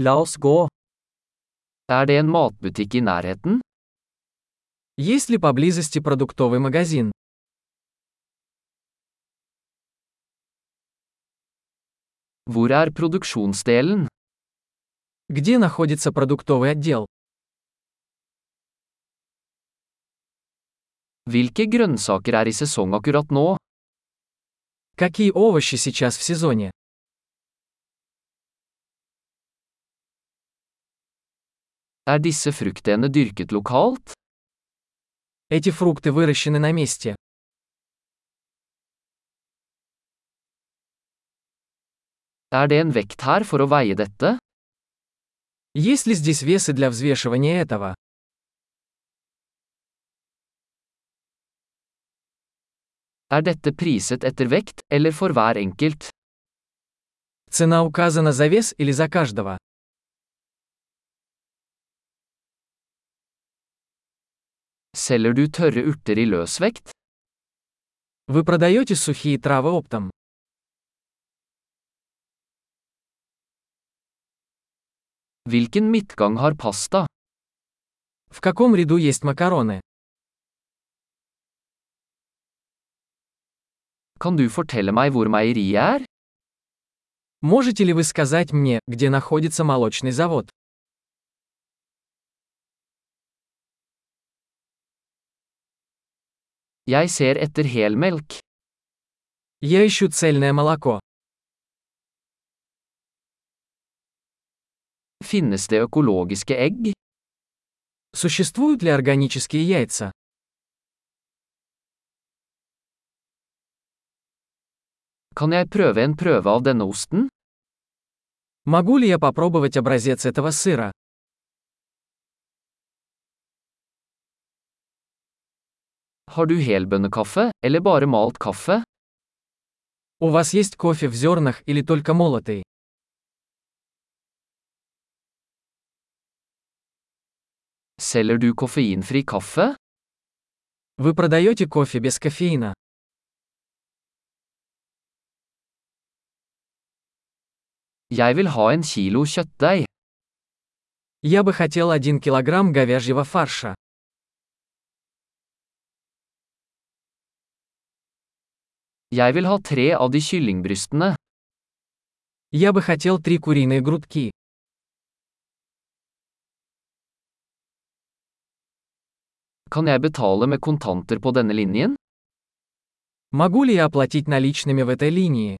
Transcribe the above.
La oss gå. Er det en matbutikk i nærheten? Есть ли поблизости продуктовый магазин? Hvor er produksjonsdelen? Где находится продуктовый отдел? Hvilke grønnsaker er i sesong akkurat nå? Какие овощи сейчас в сезоне? Er disse fruktene dyrket lokalt? Эти фрукты выращены на месте. Er det en vekt her for å veie dette? Есть ли здесь весы для взвешивания этого? Er dette priset etter vekt, eller for hver enkelt? Цена указана за вес или за каждого? Selger du tørre urter i løsvekt? Вы продаете сухие травы оптом? Hvilken midtgang har pasta? В каком ряду есть макароны? Kan du fortelle meg hvor meieriet er? Можете ли вы сказать мне, где находится молочный завод? Jeg ser etter helmelk. Я ищу цельное молоко. Finnes det økologiske egg? Существуют ли органические яйца? Kan jeg prøve en prøve av denne osten? Могу ли я попробовать образец этого сыра? Har du helbønnekaffe, eller bare malt kaffe? У вас есть кофе в зернах или только молотый? Selger du koffeinfri kaffe? Вы продаете кофе без кофеина? Jeg vil ha en kilo kjøttdeig. Я бы хотел 1 килограмм говяжьего фарша. Jeg vil ha tre av de kyllingbrystene. Я бы хотел 3 куриные грудки. Kan jeg betale med kontanter på denne linjen? Могу ли я оплатить наличными в этой линии?